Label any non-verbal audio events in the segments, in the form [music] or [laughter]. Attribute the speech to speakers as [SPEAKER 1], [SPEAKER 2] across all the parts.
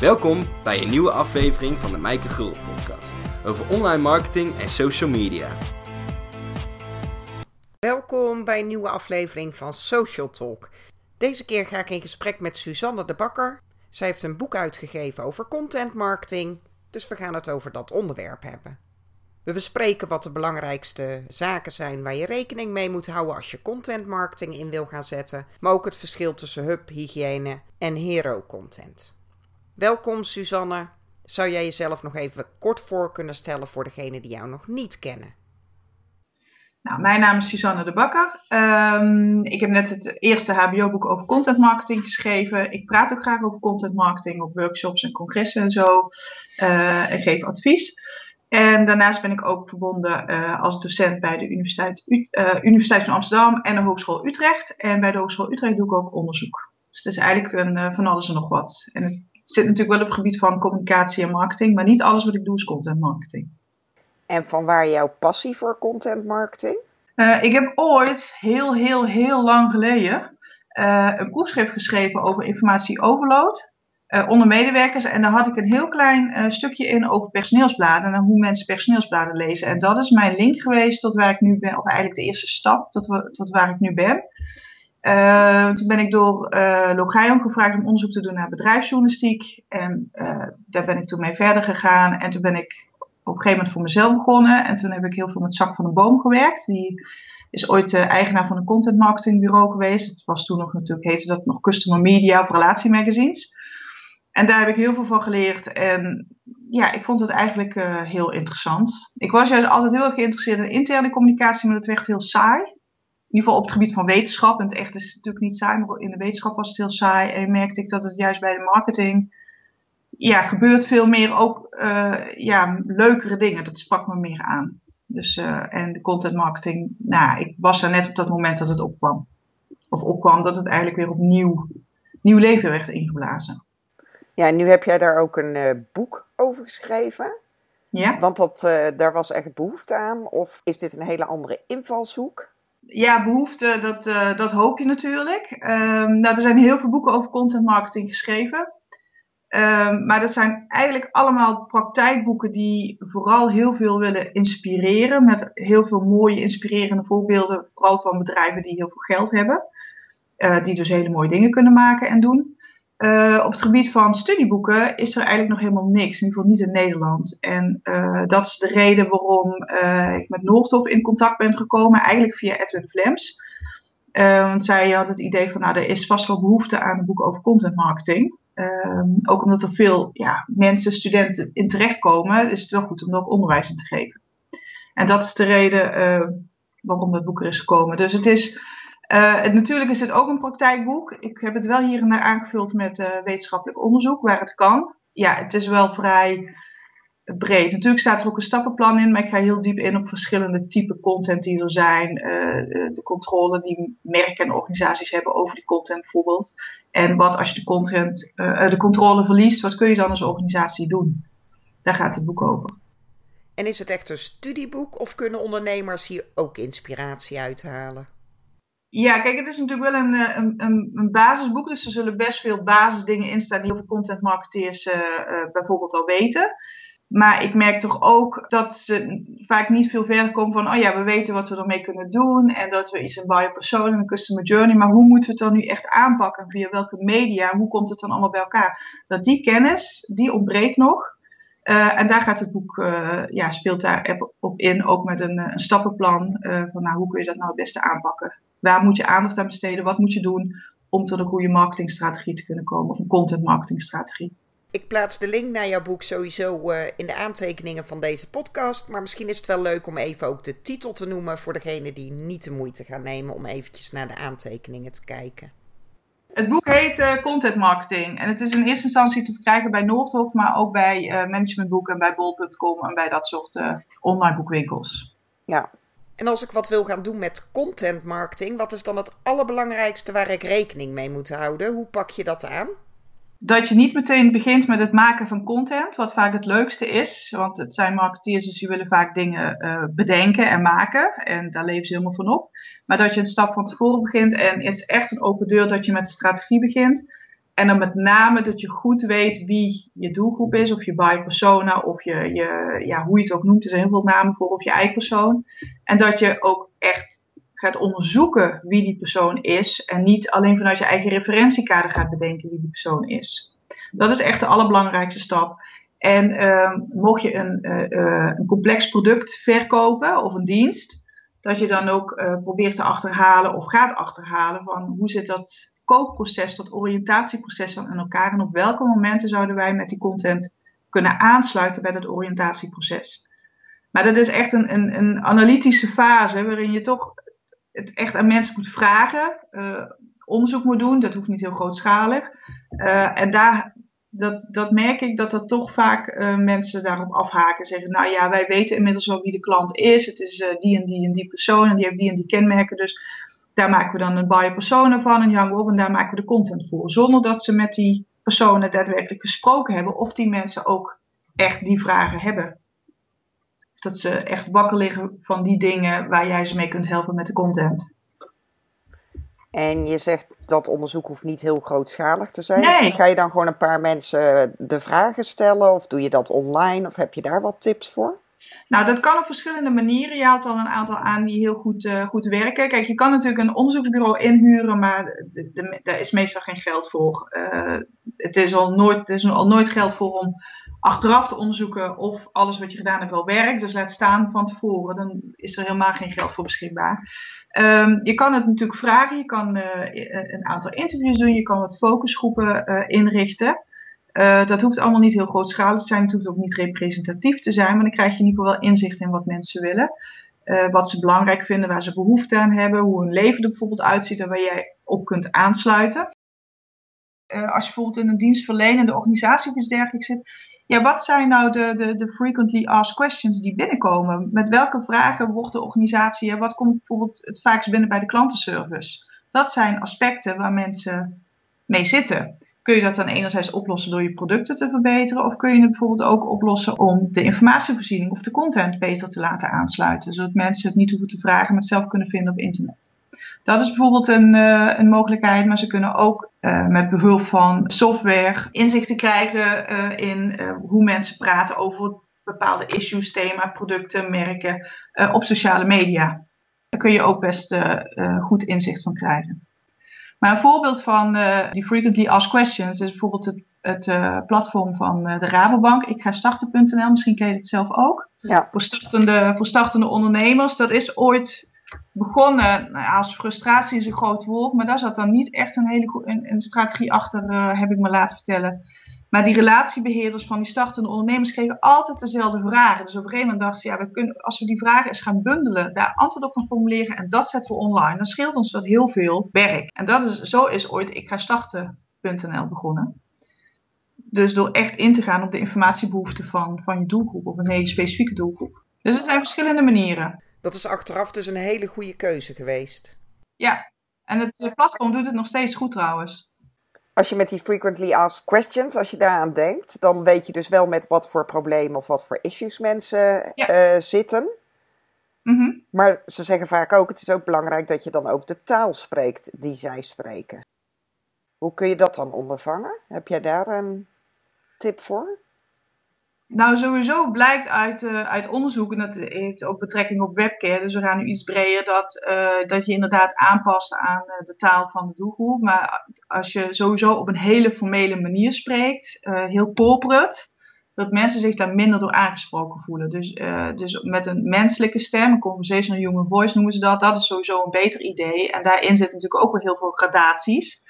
[SPEAKER 1] Welkom bij een nieuwe aflevering van de Mijke Gul podcast over online marketing en social media.
[SPEAKER 2] Welkom bij een nieuwe aflevering van Social Talk. Deze keer ga ik in gesprek met Suzanne de Bakker. Zij heeft een boek uitgegeven over content marketing, dus we gaan het over dat onderwerp hebben. We bespreken wat de belangrijkste zaken zijn waar je rekening mee moet houden als je content marketing in wil gaan zetten, maar ook het verschil tussen hub, hygiëne en hero content. Welkom Suzanne. Zou jij jezelf nog even kort voor kunnen stellen voor degenen die jou nog niet kennen?
[SPEAKER 3] Nou, mijn naam is Suzanne de Bakker. Um, ik heb net het eerste HBO-boek over content marketing geschreven. Ik praat ook graag over content marketing op workshops en congressen en zo. Uh, en geef advies. En daarnaast ben ik ook verbonden uh, als docent bij de Universiteit, uh, Universiteit van Amsterdam en de Hogeschool Utrecht. En bij de Hogeschool Utrecht doe ik ook onderzoek. Dus het is eigenlijk een, van alles en nog wat. En zit natuurlijk wel op het gebied van communicatie en marketing, maar niet alles wat ik doe is content marketing.
[SPEAKER 2] En van waar jouw passie voor content marketing?
[SPEAKER 3] Uh, ik heb ooit, heel, heel, heel lang geleden, uh, een proefschrift geschreven over informatieoverload uh, onder medewerkers. En daar had ik een heel klein stukje in over personeelsbladen en hoe mensen personeelsbladen lezen. En dat is mijn link geweest tot waar ik nu ben, of eigenlijk de eerste stap tot, tot waar ik nu ben. Uh, toen ben ik door uh, Logion gevraagd om onderzoek te doen naar bedrijfsjournalistiek. En uh, daar ben ik toen mee verder gegaan. En toen ben ik op een gegeven moment voor mezelf begonnen. En toen heb ik heel veel met Zak van de Boom gewerkt. Die is ooit de eigenaar van een content marketingbureau geweest. Het was toen nog natuurlijk, heette dat nog Customer Media of relatiemagazines. En daar heb ik heel veel van geleerd. En ja, ik vond het eigenlijk heel interessant. Ik was juist altijd heel erg geïnteresseerd in interne communicatie, maar dat werd heel saai ieder geval op het gebied van wetenschap. En het echt is natuurlijk niet saai, maar in de wetenschap was het heel saai. En merkte ik dat het juist bij de marketing, ja, gebeurt veel meer ook, uh, ja, leukere dingen. Dat sprak me meer aan. Dus, uh, en de content marketing, nou, ik was er net op dat moment dat het opkwam. Of opkwam dat het eigenlijk weer opnieuw nieuw leven werd ingeblazen.
[SPEAKER 2] Ja, en nu heb jij daar ook een uh, boek over geschreven.
[SPEAKER 3] Ja.
[SPEAKER 2] Want dat, daar was echt behoefte aan. Of is dit een hele andere invalshoek?
[SPEAKER 3] Ja, behoefte, dat, uh, dat hoop je natuurlijk. Um, nou, er zijn heel veel boeken over content marketing geschreven. Um, maar dat zijn eigenlijk allemaal praktijkboeken die vooral heel veel willen inspireren. Met heel veel mooie, inspirerende voorbeelden. Vooral van bedrijven die heel veel geld hebben. Uh, die dus hele mooie dingen kunnen maken en doen. Uh, op het gebied van studieboeken is er eigenlijk nog helemaal niks, in ieder geval niet in Nederland. En uh, dat is de reden waarom uh, ik met Noordhof in contact ben gekomen, eigenlijk via Edwin Vlems. want zij had het idee van, nou, er is vast wel behoefte aan een boek over content marketing. Ehm, ook omdat er veel ja, mensen, studenten in terechtkomen, is het wel goed om er ook onderwijs in te geven. En dat is de reden waarom dat boek er is gekomen. Dus het is uh, het, natuurlijk is het ook een praktijkboek. Ik heb het wel hier en daar aangevuld met uh, wetenschappelijk onderzoek, waar het kan. Ja, het is wel vrij breed. Natuurlijk staat er ook een stappenplan in, maar ik ga heel diep in op verschillende typen content die er zijn. Uh, de controle die merken en organisaties hebben over die content bijvoorbeeld. En wat als je de, content, de controle verliest, wat kun je dan als organisatie doen? Daar gaat het boek over.
[SPEAKER 2] En is het echt een studieboek of kunnen ondernemers hier ook inspiratie uithalen?
[SPEAKER 3] Ja, kijk, het is natuurlijk wel een, een, een, een, basisboek. Dus er zullen best veel basisdingen in staan die heel veel content uh, uh, bijvoorbeeld al weten. Maar ik merk toch ook dat ze vaak niet veel verder komen van, oh ja, we weten wat we ermee kunnen doen. En dat we iets in buyer persona en customer journey. Maar hoe moeten we het dan nu echt aanpakken? Via welke media? Hoe komt het dan allemaal bij elkaar? Dat die kennis, die ontbreekt nog. En daar gaat het boek, ja, speelt daar op in, ook met een, een stappenplan van nou, hoe kun je dat nou het beste aanpakken. Waar moet je aandacht aan besteden? Wat moet je doen om tot een goede marketingstrategie te kunnen komen of een content marketingstrategie?
[SPEAKER 2] Ik plaats de link naar jouw boek sowieso in de aantekeningen van deze podcast. Maar misschien is het wel leuk om even ook de titel te noemen voor degene die niet de moeite gaan nemen om eventjes naar de aantekeningen te kijken.
[SPEAKER 3] Het boek heet uh, Content Marketing. En het is in eerste instantie te verkrijgen bij Noordhof, maar ook bij uh, Managementboek en bij bol.com en bij dat soort online boekwinkels.
[SPEAKER 2] Ja. En als ik wat wil gaan doen met content marketing, wat is dan het allerbelangrijkste waar ik rekening mee moet houden? Hoe pak je dat aan?
[SPEAKER 3] Dat je niet meteen begint met het maken van content, wat vaak het leukste is. Want het zijn marketeers, dus die willen vaak dingen uh, bedenken en maken. En daar leven ze helemaal van op. Maar dat je een stap van tevoren begint en het is echt een open deur dat je met strategie begint. En dan met name dat je goed weet wie je doelgroep is, of je buyer persona, of je, je, ja, hoe je het ook noemt, er zijn heel veel namen voor, of je eigen persoon. En dat je ook echt gaat onderzoeken wie die persoon is en niet alleen vanuit je eigen referentiekader gaat bedenken wie die persoon is. Dat is echt de allerbelangrijkste stap. En uh, mocht je een, uh, een complex product verkopen of een dienst, dat je dan ook uh, probeert te achterhalen of gaat achterhalen van hoe zit dat koopproces, dat oriëntatieproces aan elkaar en op welke momenten zouden wij met die content kunnen aansluiten bij dat oriëntatieproces. Maar dat is echt een, een, een analytische fase waarin je toch het echt aan mensen moet vragen, uh, onderzoek moet doen. Dat hoeft niet heel grootschalig. Uh, en daar, dat, dat merk ik dat er toch vaak uh, mensen daarop afhaken. Zeggen, nou ja, wij weten inmiddels wel wie de klant is. Het is die en die en die persoon en die heeft die en die kenmerken. Dus daar maken we dan een buyer persona van en die hangen we op en daar maken we de content voor. Zonder dat ze met die personen daadwerkelijk gesproken hebben of die mensen ook echt die vragen hebben. Dat ze echt wakker liggen van die dingen waar jij ze mee kunt helpen met de content.
[SPEAKER 2] En je zegt dat onderzoek hoeft niet heel grootschalig te zijn.
[SPEAKER 3] Nee.
[SPEAKER 2] Ga je dan gewoon een paar mensen de vragen stellen of doe je dat online of heb je daar wat tips voor?
[SPEAKER 3] Nou, dat kan op verschillende manieren. Je haalt al een aantal aan die heel goed, uh, goed werken. Kijk, je kan natuurlijk een onderzoeksbureau inhuren, maar daar is meestal geen geld voor. Uh, het, is al nooit, er is al nooit geld voor om achteraf te onderzoeken of alles wat je gedaan hebt wel werkt. Dus laat staan van tevoren, dan is er helemaal geen geld voor beschikbaar. Um, je kan het natuurlijk vragen, je kan uh, een aantal interviews doen, je kan wat focusgroepen inrichten. Uh, dat hoeft allemaal niet heel grootschalig te zijn, het hoeft ook niet representatief te zijn, maar dan krijg je in ieder geval wel inzicht in wat mensen willen. wat ze belangrijk vinden, waar ze behoefte aan hebben, hoe hun leven er bijvoorbeeld uitziet en waar jij op kunt aansluiten. als je bijvoorbeeld in een dienstverlenende organisatie of iets dergelijks zit, ja, wat zijn nou de, de, de frequently asked questions die binnenkomen? Met welke vragen wordt de organisatie, wat komt bijvoorbeeld het vaakst binnen bij de klantenservice? Dat zijn aspecten waar mensen mee zitten. Kun je dat dan enerzijds oplossen door je producten te verbeteren, of kun je het bijvoorbeeld ook oplossen om de informatievoorziening of de content beter te laten aansluiten, zodat mensen het niet hoeven te vragen, maar het zelf kunnen vinden op internet. Dat is bijvoorbeeld een, uh, een mogelijkheid, maar ze kunnen ook uh, met behulp van software inzichten krijgen uh, in hoe mensen praten over bepaalde issues, thema, producten, merken op sociale media. Daar kun je ook best goed inzicht van krijgen. Maar een voorbeeld van die frequently asked questions is bijvoorbeeld het, het platform van de Rabobank. Ik ga starten.nl, misschien ken je het zelf ook.
[SPEAKER 2] Ja.
[SPEAKER 3] Voor, startende, voor startende ondernemers. Dat is ooit begonnen, nou als frustratie is een groot woord, maar daar zat dan niet echt een hele een, een strategie achter, heb ik me laten vertellen. Maar die relatiebeheerders van die startende ondernemers kregen altijd dezelfde vragen. Dus op een gegeven moment dachten ze, ja, we kunnen, als we die vragen eens gaan bundelen, daar antwoord op gaan formuleren en dat zetten we online, dan scheelt ons dat heel veel werk. En dat is, zo is ooit ik ga starten.nl begonnen. Dus door echt in te gaan op de informatiebehoeften van, van je doelgroep, of een hele specifieke doelgroep. Dus er zijn verschillende manieren.
[SPEAKER 2] Dat is achteraf dus een hele goede keuze geweest.
[SPEAKER 3] Ja, en het platform doet het nog steeds goed trouwens.
[SPEAKER 2] Als je met die frequently asked questions, als je daaraan denkt, dan weet je dus wel met wat voor problemen of wat voor issues mensen ja. uh, zitten.
[SPEAKER 3] Mm -hmm.
[SPEAKER 2] Maar ze zeggen vaak ook, het is ook belangrijk dat je dan ook de taal spreekt die zij spreken. Hoe kun je dat dan ondervangen? Heb jij daar een tip voor?
[SPEAKER 3] Nou, sowieso blijkt uit, uh, uit onderzoek, en dat heeft ook betrekking op webcare, dus we gaan nu iets breder, dat, uh, dat je inderdaad aanpast aan de taal van de doelgroep. Maar als je sowieso op een hele formele manier spreekt, heel corporate, dat mensen zich daar minder door aangesproken voelen. Dus, dus met een menselijke stem, een conversational human voice noemen ze dat, dat is sowieso een beter idee. En daarin zitten natuurlijk ook wel heel veel gradaties.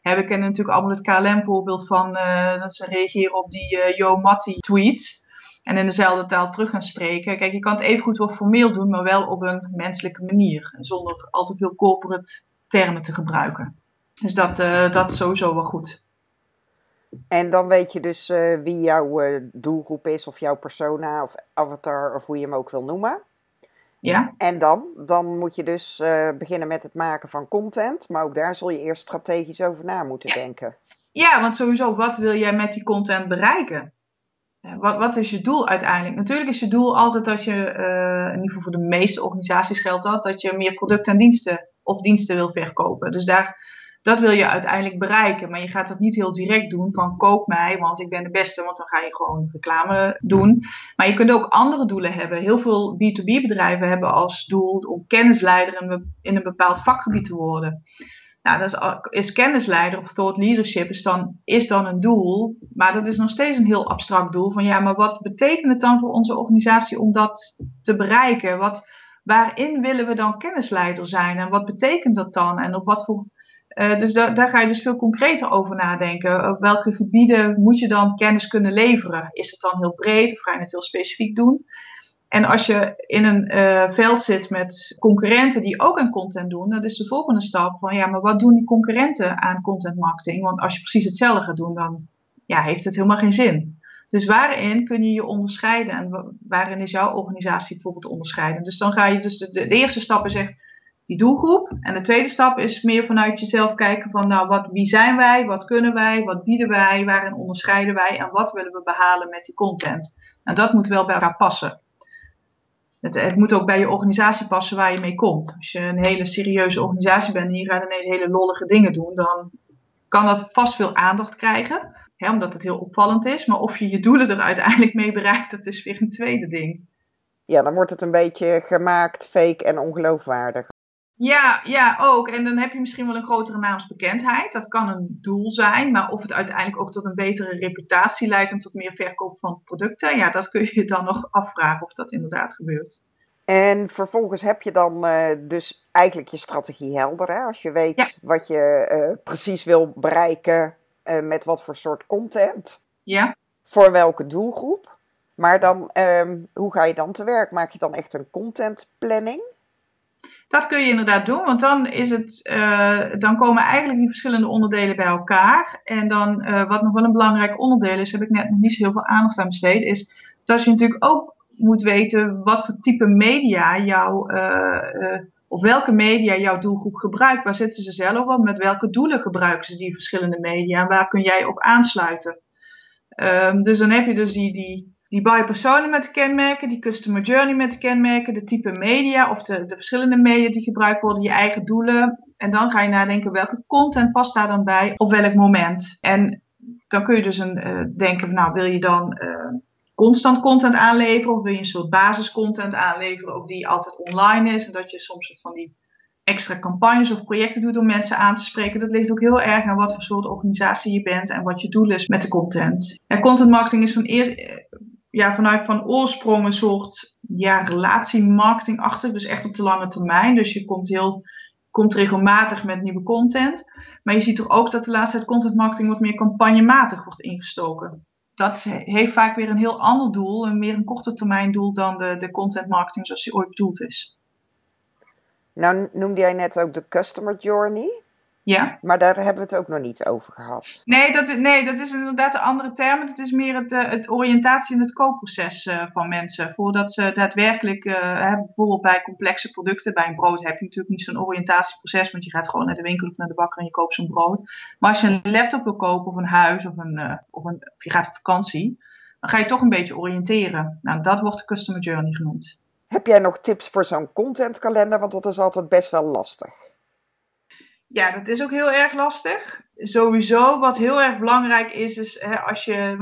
[SPEAKER 3] Ja, we natuurlijk allemaal het KLM-voorbeeld van uh, dat ze reageren op die uh, Yo Matti tweet. En in dezelfde taal terug gaan spreken. Kijk, je kan het even goed wel formeel doen, maar wel op een menselijke manier. Zonder al te veel corporate termen te gebruiken. Dus dat, uh, dat is sowieso wel goed.
[SPEAKER 2] En dan weet je dus wie jouw doelgroep is, of jouw persona, of avatar, of hoe je hem ook wil noemen.
[SPEAKER 3] Ja.
[SPEAKER 2] En dan? Dan moet je dus uh, beginnen met het maken van content. Maar ook daar zul je eerst strategisch over na moeten
[SPEAKER 3] ja.
[SPEAKER 2] denken.
[SPEAKER 3] Ja, want sowieso, wat wil jij met die content bereiken? Ja, wat, wat is je doel uiteindelijk? Natuurlijk is je doel altijd dat je, uh, in ieder geval voor de meeste organisaties geldt dat, dat je meer producten en diensten of diensten wil verkopen. Dus daar Dat wil je uiteindelijk bereiken. Maar je gaat dat niet heel direct doen van koop mij, want ik ben de beste. Want dan ga je gewoon reclame doen. Maar je kunt ook andere doelen hebben. Heel veel B2B bedrijven hebben als doel om kennisleider in een bepaald vakgebied te worden. Nou, dat is, is kennisleider of thought leadership is dan, is dan een doel. Maar dat is nog steeds een heel abstract doel. Van ja, maar wat betekent het dan voor onze organisatie om dat te bereiken? Wat, waarin willen we dan kennisleider zijn? En wat betekent dat dan? En op wat voor. Uh, dus da daar ga je dus veel concreter over nadenken. Op welke gebieden moet je dan kennis kunnen leveren? Is het dan heel breed of ga je het heel specifiek doen? En als je in een uh, veld zit met concurrenten die ook aan content doen, dan is de volgende stap van ja, maar wat doen die concurrenten aan content marketing? Want als je precies hetzelfde gaat doen, dan ja, heeft het helemaal geen zin. Dus waarin kun je je onderscheiden en waarin is jouw organisatie bijvoorbeeld onderscheiden? Dus dan ga je dus de, de, eerste stap is echt die doelgroep. En de tweede stap is meer vanuit jezelf kijken van nou, wat, wie zijn wij, wat kunnen wij, wat bieden wij, waarin onderscheiden wij en wat willen we behalen met die content. En dat moet wel bij elkaar passen. Het, het, moet ook bij je organisatie passen waar je mee komt. Als je een hele serieuze organisatie bent en je gaat ineens hele lollige dingen doen, dan kan dat vast veel aandacht krijgen, hè, omdat het heel opvallend is. Maar of je je doelen er uiteindelijk mee bereikt, dat is weer een tweede ding.
[SPEAKER 2] Ja, dan wordt het een beetje gemaakt, fake en ongeloofwaardig.
[SPEAKER 3] Ja, ja, ook. En dan heb je misschien wel een grotere naamsbekendheid. Dat kan een doel zijn, maar of het uiteindelijk ook tot een betere reputatie leidt en tot meer verkoop van producten, ja, dat kun je dan nog afvragen of dat inderdaad gebeurt.
[SPEAKER 2] En vervolgens heb je dan uh, dus eigenlijk je strategie helder. Hè? Als je weet wat je uh, precies wil bereiken uh, met wat voor soort content.
[SPEAKER 3] Ja.
[SPEAKER 2] Voor welke doelgroep. Maar dan, um, hoe ga je dan te werk? Maak je dan echt een content planning?
[SPEAKER 3] Dat kun je inderdaad doen, want dan, is het, uh, dan komen eigenlijk die verschillende onderdelen bij elkaar. En dan, uh, wat nog wel een belangrijk onderdeel is, heb ik net nog niet zo heel veel aandacht aan besteed, is dat je natuurlijk ook moet weten wat voor type media jouw, uh, of welke media jouw doelgroep gebruikt. Waar zitten ze zelf op? Met welke doelen gebruiken ze die verschillende media? En waar kun jij op aansluiten? Um, dus dan heb je dus die, die die buyer persona met de kenmerken, die customer journey met de kenmerken, de type media of de, de verschillende media die gebruikt worden, je eigen doelen. En dan ga je nadenken welke content past daar dan bij, op welk moment. En dan kun je dus een, uh, denken van nou wil je dan uh, constant content aanleveren of wil je een soort basiscontent aanleveren ook die altijd online is en dat je soms van die extra campagnes of projecten doet om mensen aan te spreken. Dat ligt ook heel erg aan wat voor soort organisatie je bent en wat je doel is met de content. En content marketing is van eerst ja, vanuit van oorsprong een soort ja, relatiemarketingachtig. Dus echt op de lange termijn. Dus je komt heel komt regelmatig met nieuwe content. Maar je ziet toch ook dat de laatste tijd content marketing wat meer campagnematig wordt ingestoken. Dat heeft vaak weer een heel ander doel, een meer een korte termijn doel dan de, de content marketing zoals die ooit bedoeld is.
[SPEAKER 2] Nou noemde jij net ook de customer journey.
[SPEAKER 3] Ja.
[SPEAKER 2] Maar daar hebben we het ook nog niet over gehad.
[SPEAKER 3] Nee, dat, nee, dat is inderdaad een andere term. Het is meer het, eh, het oriëntatie en het koopproces uh, van mensen. Voordat ze daadwerkelijk, uh, bijvoorbeeld bij complexe producten, bij een brood heb je natuurlijk niet zo'n oriëntatieproces, want je gaat gewoon naar de winkel of naar de bakker en je koopt zo'n brood. Maar als je een laptop wil kopen of een huis of, een, of, een, of je gaat op vakantie, dan ga je toch een beetje oriënteren. Nou, dat wordt de customer journey genoemd.
[SPEAKER 2] Heb jij nog tips voor zo'n contentkalender? Want dat is altijd best wel lastig.
[SPEAKER 3] Ja, dat is ook heel erg lastig. Sowieso, wat heel erg belangrijk is, is hè, als je.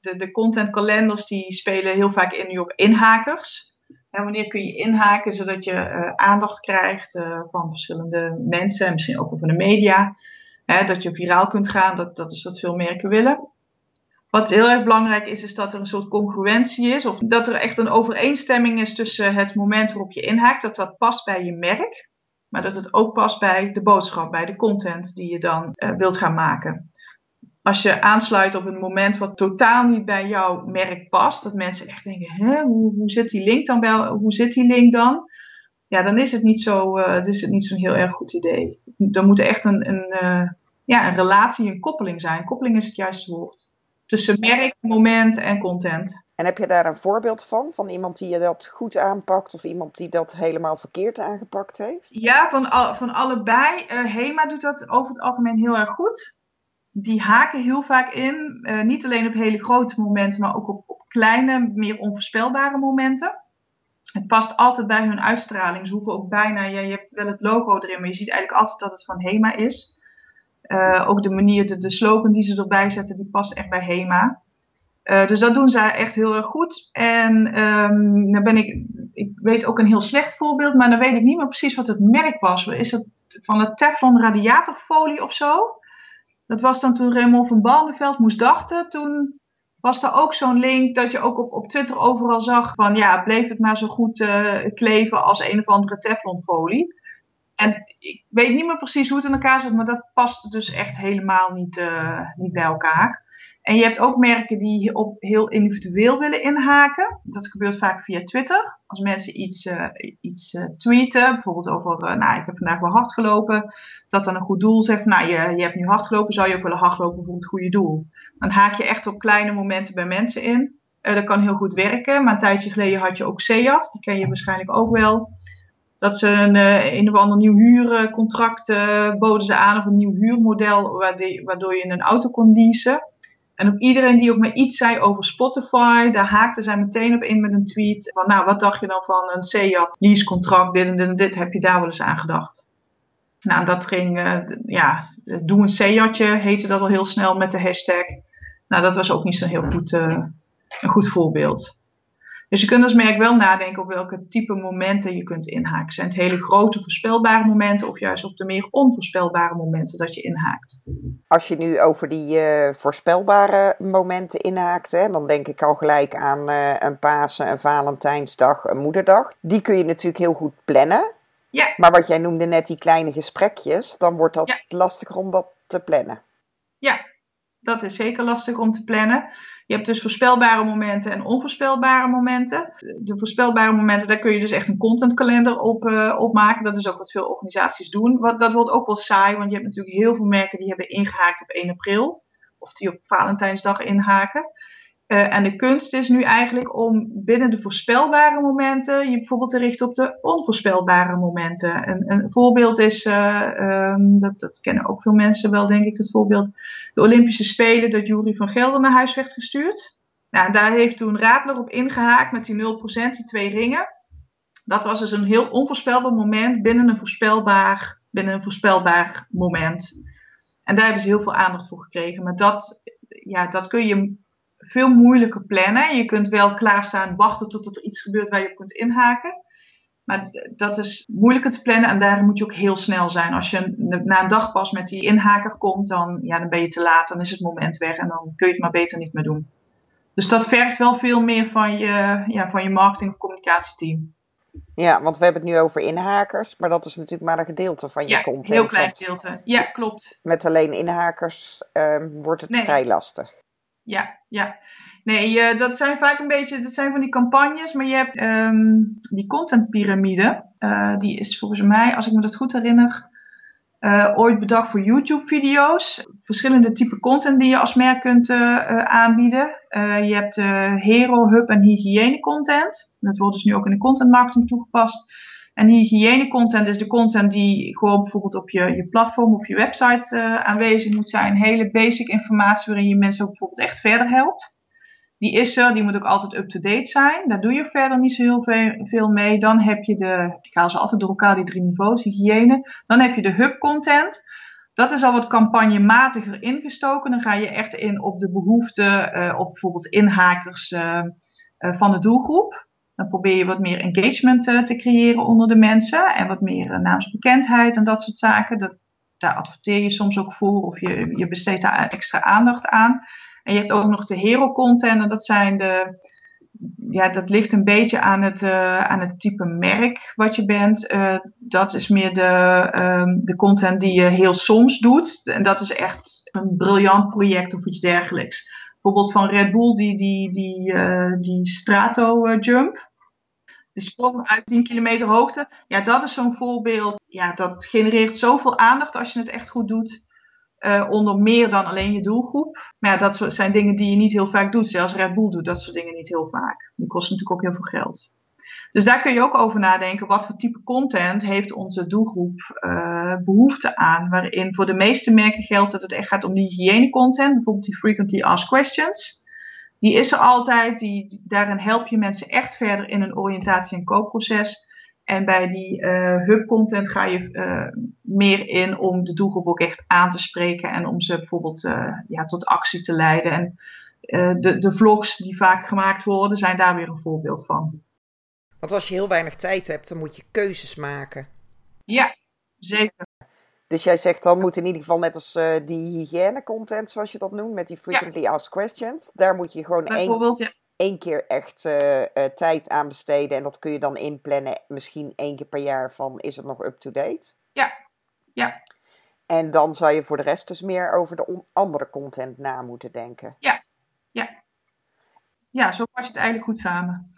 [SPEAKER 3] De, de contentkalenders die spelen heel vaak in op inhakers. Hè, wanneer kun je inhaken zodat je uh, aandacht krijgt uh, van verschillende mensen, en misschien ook van de media. Hè, dat je viraal kunt gaan, dat, dat is wat veel merken willen. Wat heel erg belangrijk is, is dat er een soort congruentie is. Of dat er echt een overeenstemming is tussen het moment waarop je inhaakt, dat dat past bij je merk maar dat het ook past bij de boodschap, bij de content die je dan uh, wilt gaan maken. Als je aansluit op een moment wat totaal niet bij jouw merk past, dat mensen echt denken: Hè, hoe, hoe zit die link dan bij, hoe zit die link dan? Ja, dan is het niet zo, uh, is het niet zo'n heel erg goed idee. Er moet echt een, een, uh, ja, een relatie, een koppeling zijn. Koppeling is het juiste woord. Tussen merk, moment en content.
[SPEAKER 2] En heb je daar een voorbeeld van? Van iemand die je dat goed aanpakt of iemand die dat helemaal verkeerd aangepakt heeft?
[SPEAKER 3] Ja, van, al, van allebei. Uh, Hema doet dat over het algemeen heel erg goed. Die haken heel vaak in. Uh, niet alleen op hele grote momenten, maar ook op, op, kleine, meer onvoorspelbare momenten. Het past altijd bij hun uitstraling. Ze hoeven ook bijna, je hebt wel het logo erin, maar je ziet eigenlijk altijd dat het van Hema is. ook de manier, de, de slogan die ze erbij zetten, die past echt bij HEMA. Dus dat doen zij echt heel erg goed. En um, dan ben ik, ik weet ook een heel slecht voorbeeld, maar dan weet ik niet meer precies wat het merk was. Is het van de Teflon radiatorfolie of zo? Dat was dan toen Raymond van Barneveld moest dachten. Toen was er ook zo'n link dat je ook op, op Twitter overal zag van ja, bleef het maar zo goed uh, kleven als een of andere Teflonfolie. En ik weet niet meer precies hoe het in elkaar zit, maar dat past dus echt helemaal niet, uh, niet bij elkaar. En je hebt ook merken die op heel individueel willen inhaken. Dat gebeurt vaak via Twitter. Als mensen iets, uh, iets uh, tweeten, bijvoorbeeld over, uh, nou, ik heb vandaag wel hard gelopen, dat dan een goed doel zegt, nou, je, je hebt nu hard gelopen, zou je ook willen hardlopen voor het goede doel. Dan haak je echt op kleine momenten bij mensen in. dat kan heel goed werken, maar een tijdje geleden had je ook SEAT, die ken je waarschijnlijk ook wel. Dat ze een, een of ander nieuw huurcontract boden ze aan, of een nieuw huurmodel, waardoor je een auto kon leasen. En op iedereen die ook maar iets zei over Spotify, daar haakte zij meteen op in met een tweet. Van nou, wat dacht je dan van een Seat leasecontract, dit en dit en dit, heb je daar wel eens aan gedacht? Nou, dat ging, uh, ja, doe een Seatje heette dat al heel snel met de hashtag. Nou, dat was ook niet zo'n heel goed, uh, een goed voorbeeld. Dus je kunt als merk wel nadenken op welke type momenten je kunt inhaken. Zijn het hele grote voorspelbare momenten of juist op de meer onvoorspelbare momenten dat je inhaakt?
[SPEAKER 2] Als je nu over die uh, voorspelbare momenten inhaakt, hè, dan denk ik al gelijk aan uh, een Pasen, een Valentijnsdag, een Moederdag. Die kun je natuurlijk heel goed plannen.
[SPEAKER 3] Ja.
[SPEAKER 2] Maar wat jij noemde net die kleine gesprekjes, dan wordt dat ja. lastiger om dat te plannen.
[SPEAKER 3] Ja, dat is zeker lastig om te plannen. Je hebt dus voorspelbare momenten en onvoorspelbare momenten. De voorspelbare momenten, daar kun je dus echt een contentkalender op, uh, maken. Dat is ook wat veel organisaties doen. Wat, dat wordt ook wel saai, want je hebt natuurlijk heel veel merken die hebben ingehaakt op 1 april. Of die op Valentijnsdag inhaken. Uh, en de kunst is nu eigenlijk om binnen de voorspelbare momenten je bijvoorbeeld te richten op de onvoorspelbare momenten. Een, een voorbeeld is, uh, um, dat, dat, kennen ook veel mensen wel, denk ik, het voorbeeld de Olympische Spelen dat Jury van Gelder naar huis werd gestuurd. Nou, daar heeft toen Radler op ingehaakt met die 0%, die twee ringen. Dat was dus een heel onvoorspelbaar moment binnen een voorspelbaar, binnen een voorspelbaar moment. En daar hebben ze heel veel aandacht voor gekregen. Maar dat, ja, dat kun je veel moeilijker plannen. Je kunt wel klaarstaan, wachten tot er iets gebeurt waar je op kunt inhaken. Maar dat is moeilijker te plannen en daarin moet je ook heel snel zijn. Als je na een dag pas met die inhaker komt, dan, ja, dan ben je te laat, dan is het moment weg en dan kun je het maar beter niet meer doen. Dus dat vergt wel veel meer van je, ja, van je marketing- of communicatieteam.
[SPEAKER 2] Ja, want we hebben het nu over inhakers, maar dat is natuurlijk maar een gedeelte van je
[SPEAKER 3] ja,
[SPEAKER 2] content.
[SPEAKER 3] heel klein gedeelte. Ja, klopt.
[SPEAKER 2] Met alleen inhakers um, wordt het
[SPEAKER 3] Nee.
[SPEAKER 2] vrij lastig.
[SPEAKER 3] Ja, ja. Nee, eh, dat zijn vaak een beetje, dat zijn van die campagnes, maar je hebt ehm, die contentpyramide. Eh, die is volgens mij, als ik me dat goed herinner, eh, ooit bedacht voor YouTube-video's. Verschillende typen content die je als merk kunt aanbieden. Je hebt hero, hub en hygiëne content. Dat wordt dus nu ook in de content marketing toegepast. En hygiëne content is de content die gewoon bijvoorbeeld op je, je platform of je website eh, aanwezig moet zijn. Hele basic informatie waarin je mensen ook bijvoorbeeld echt verder helpt. Die is er, die moet ook altijd up-to-date zijn. Daar doe je verder niet zo heel veel, mee. Dan heb je de, ik haal ze altijd door elkaar, die drie niveaus, hygiëne. Dan heb je de hub content. Dat is al wat campagnematiger ingestoken. Dan ga je echt in op de behoeften uh, of bijvoorbeeld inhakers uh, van de doelgroep. Dan probeer je wat meer engagement uh, te creëren onder de mensen en wat meer uh, naamsbekendheid en dat soort zaken. Dat, daar adverteer je soms ook voor of je, je besteedt daar extra aandacht aan. En je hebt ook nog de hero content en dat zijn de, ja, dat ligt een beetje aan het, uh, aan het type merk wat je bent. Dat is meer de, um, de content die je heel soms doet. En dat is echt een briljant project of iets dergelijks. Bijvoorbeeld van Red Bull, die, die, die, uh, die Strato Jump. De sprong uit 10 kilometer hoogte. Ja, dat is zo'n voorbeeld. Ja, dat genereert zoveel aandacht als je het echt goed doet. Uh, onder meer dan alleen je doelgroep. Maar ja, dat zijn dingen die je niet heel vaak doet. Zelfs Red Bull doet dat soort dingen niet heel vaak. Die kosten natuurlijk ook heel veel geld. Dus daar kun je ook over nadenken. Wat voor type content heeft onze doelgroep uh, behoefte aan? Waarin voor de meeste merken geldt dat het echt gaat om die hygiëne content. Bijvoorbeeld die frequently asked questions. Die is er altijd. Die, daarin help je mensen echt verder in een oriëntatie- en koopproces. En bij die uh, hub content ga je uh, meer in om de doelgroep ook echt aan te spreken en om ze bijvoorbeeld ja, tot actie te leiden. En de, de vlogs die vaak gemaakt worden, zijn daar weer een voorbeeld van.
[SPEAKER 2] Want als je heel weinig tijd hebt, dan moet je keuzes maken.
[SPEAKER 3] Ja, zeker.
[SPEAKER 2] Dus jij zegt dan moet in ieder geval net als die hygiëne content, zoals je dat noemt, met die frequently ja. asked questions, daar moet je gewoon één, ja één keer echt uh, uh, tijd aan besteden. En dat kun je dan inplannen, misschien één keer per jaar van is het nog up-to-date?
[SPEAKER 3] Ja, ja.
[SPEAKER 2] En dan zou je voor de rest dus meer over de andere content na moeten denken.
[SPEAKER 3] Ja, ja. Ja, zo pas je het eigenlijk goed samen.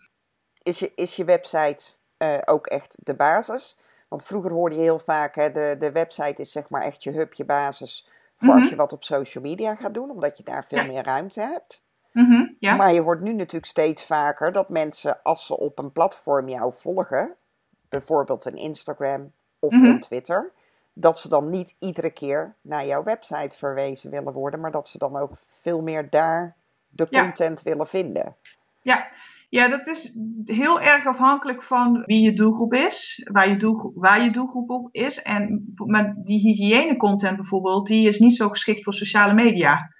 [SPEAKER 2] Is je, is je website uh, ook echt de basis? Want vroeger hoorde je heel vaak, hè, de, de website is zeg maar echt je hub, je basis. Voor als je wat op social media gaat doen, omdat je daar veel meer ruimte hebt.
[SPEAKER 3] Mm -hmm, ja.
[SPEAKER 2] Maar je hoort nu natuurlijk steeds vaker dat mensen, als ze op een platform jou volgen, bijvoorbeeld een Instagram of mm -hmm. een Twitter, dat ze dan niet iedere keer naar jouw website verwezen willen worden, maar dat ze dan ook veel meer daar de content ja. willen vinden.
[SPEAKER 3] Ja. Ja, dat is heel erg afhankelijk van wie je doelgroep is, waar je doelgroep, waar je doelgroep op is. En met die hygiëne content bijvoorbeeld, die is niet zo geschikt voor sociale media.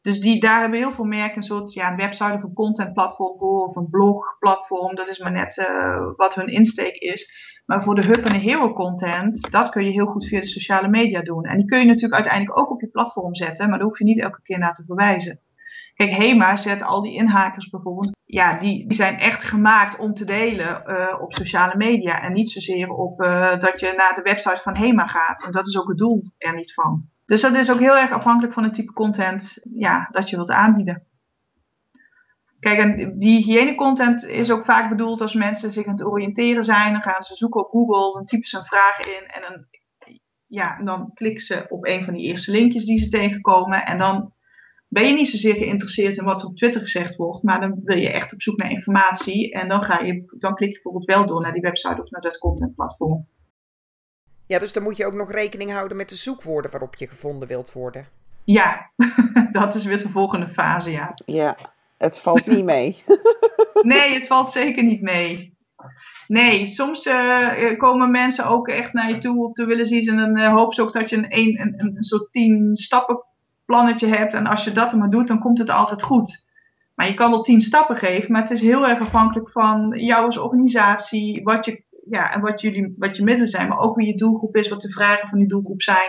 [SPEAKER 3] Dus die, daar hebben heel veel merken een soort ja, een website of een contentplatform voor, of een blogplatform. Dat is maar net uh, wat hun insteek is. Maar voor de hub en hero content, dat kun je heel goed via de sociale media doen. En die kun je natuurlijk uiteindelijk ook op je platform zetten, maar daar hoef je niet elke keer naar te verwijzen. Kijk, HEMA zet al die inhakers bijvoorbeeld, ja, die, die zijn echt gemaakt om te delen uh, op sociale media. En niet zozeer op uh, dat je naar de website van HEMA gaat. En dat is ook het doel er niet van. Dus dat is ook heel erg afhankelijk van het type content ja, dat je wilt aanbieden. Kijk, en die hygiëne content is ook vaak bedoeld als mensen zich aan het oriënteren zijn. Dan gaan ze zoeken op Google, dan typen ze een vraag in en dan, ja, dan klikken ze op een van die eerste linkjes die ze tegenkomen. En dan ben je niet zozeer geïnteresseerd in wat er op Twitter gezegd wordt, maar dan wil je echt op zoek naar informatie. En dan, ga je, dan klik je bijvoorbeeld wel door naar die website of naar dat contentplatform.
[SPEAKER 2] Ja, dus dan moet je ook nog rekening houden met de zoekwoorden waarop je gevonden wilt worden.
[SPEAKER 3] Ja, [laughs] dat is weer de volgende fase, ja.
[SPEAKER 2] Ja, het valt niet mee. [laughs]
[SPEAKER 3] nee, het valt zeker niet mee. Nee, soms uh, komen mensen ook echt naar je toe op te willen zien. En dan uh, hoop ze ook dat je een, een, een, een soort tien stappen plannetje hebt. En als je dat maar doet, dan komt het altijd goed. Maar je kan wel tien stappen geven, maar het is heel erg afhankelijk van jou als organisatie, wat je ja, en wat, jullie, wat je middelen zijn, maar ook wie je doelgroep is, wat de vragen van die doelgroep zijn,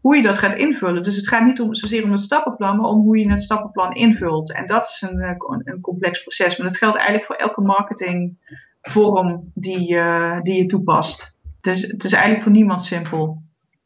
[SPEAKER 3] hoe je dat gaat invullen. Dus het gaat niet om, zozeer om het stappenplan, maar om hoe je het stappenplan invult. En dat is een, eh, een complex proces, maar dat geldt eigenlijk voor elke marketingvorm die, uh, die je toepast. Dus het is eigenlijk voor niemand simpel.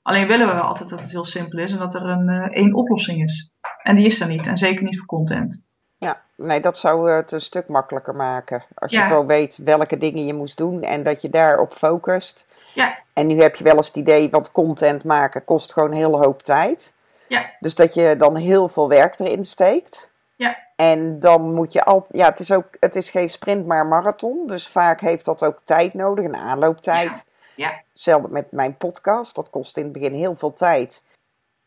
[SPEAKER 3] Alleen willen we altijd dat het heel simpel is en dat er een uh, één oplossing is. En die is er niet, en zeker niet voor content.
[SPEAKER 2] Ja, nee, dat zou het een stuk makkelijker maken. Als je gewoon weet welke dingen je moest doen en dat je daarop focust.
[SPEAKER 3] Ja.
[SPEAKER 2] En nu heb je wel eens het idee, want content maken kost gewoon een hele hoop tijd.
[SPEAKER 3] Ja.
[SPEAKER 2] Dus dat je dan heel veel werk erin steekt.
[SPEAKER 3] Ja.
[SPEAKER 2] En dan moet je al, ja, het is ook, het is geen sprint, maar marathon. Dus vaak heeft dat ook tijd nodig, een aanlooptijd.
[SPEAKER 3] Ja. Ja.
[SPEAKER 2] Hetzelfde met mijn podcast, dat kost in het begin heel veel tijd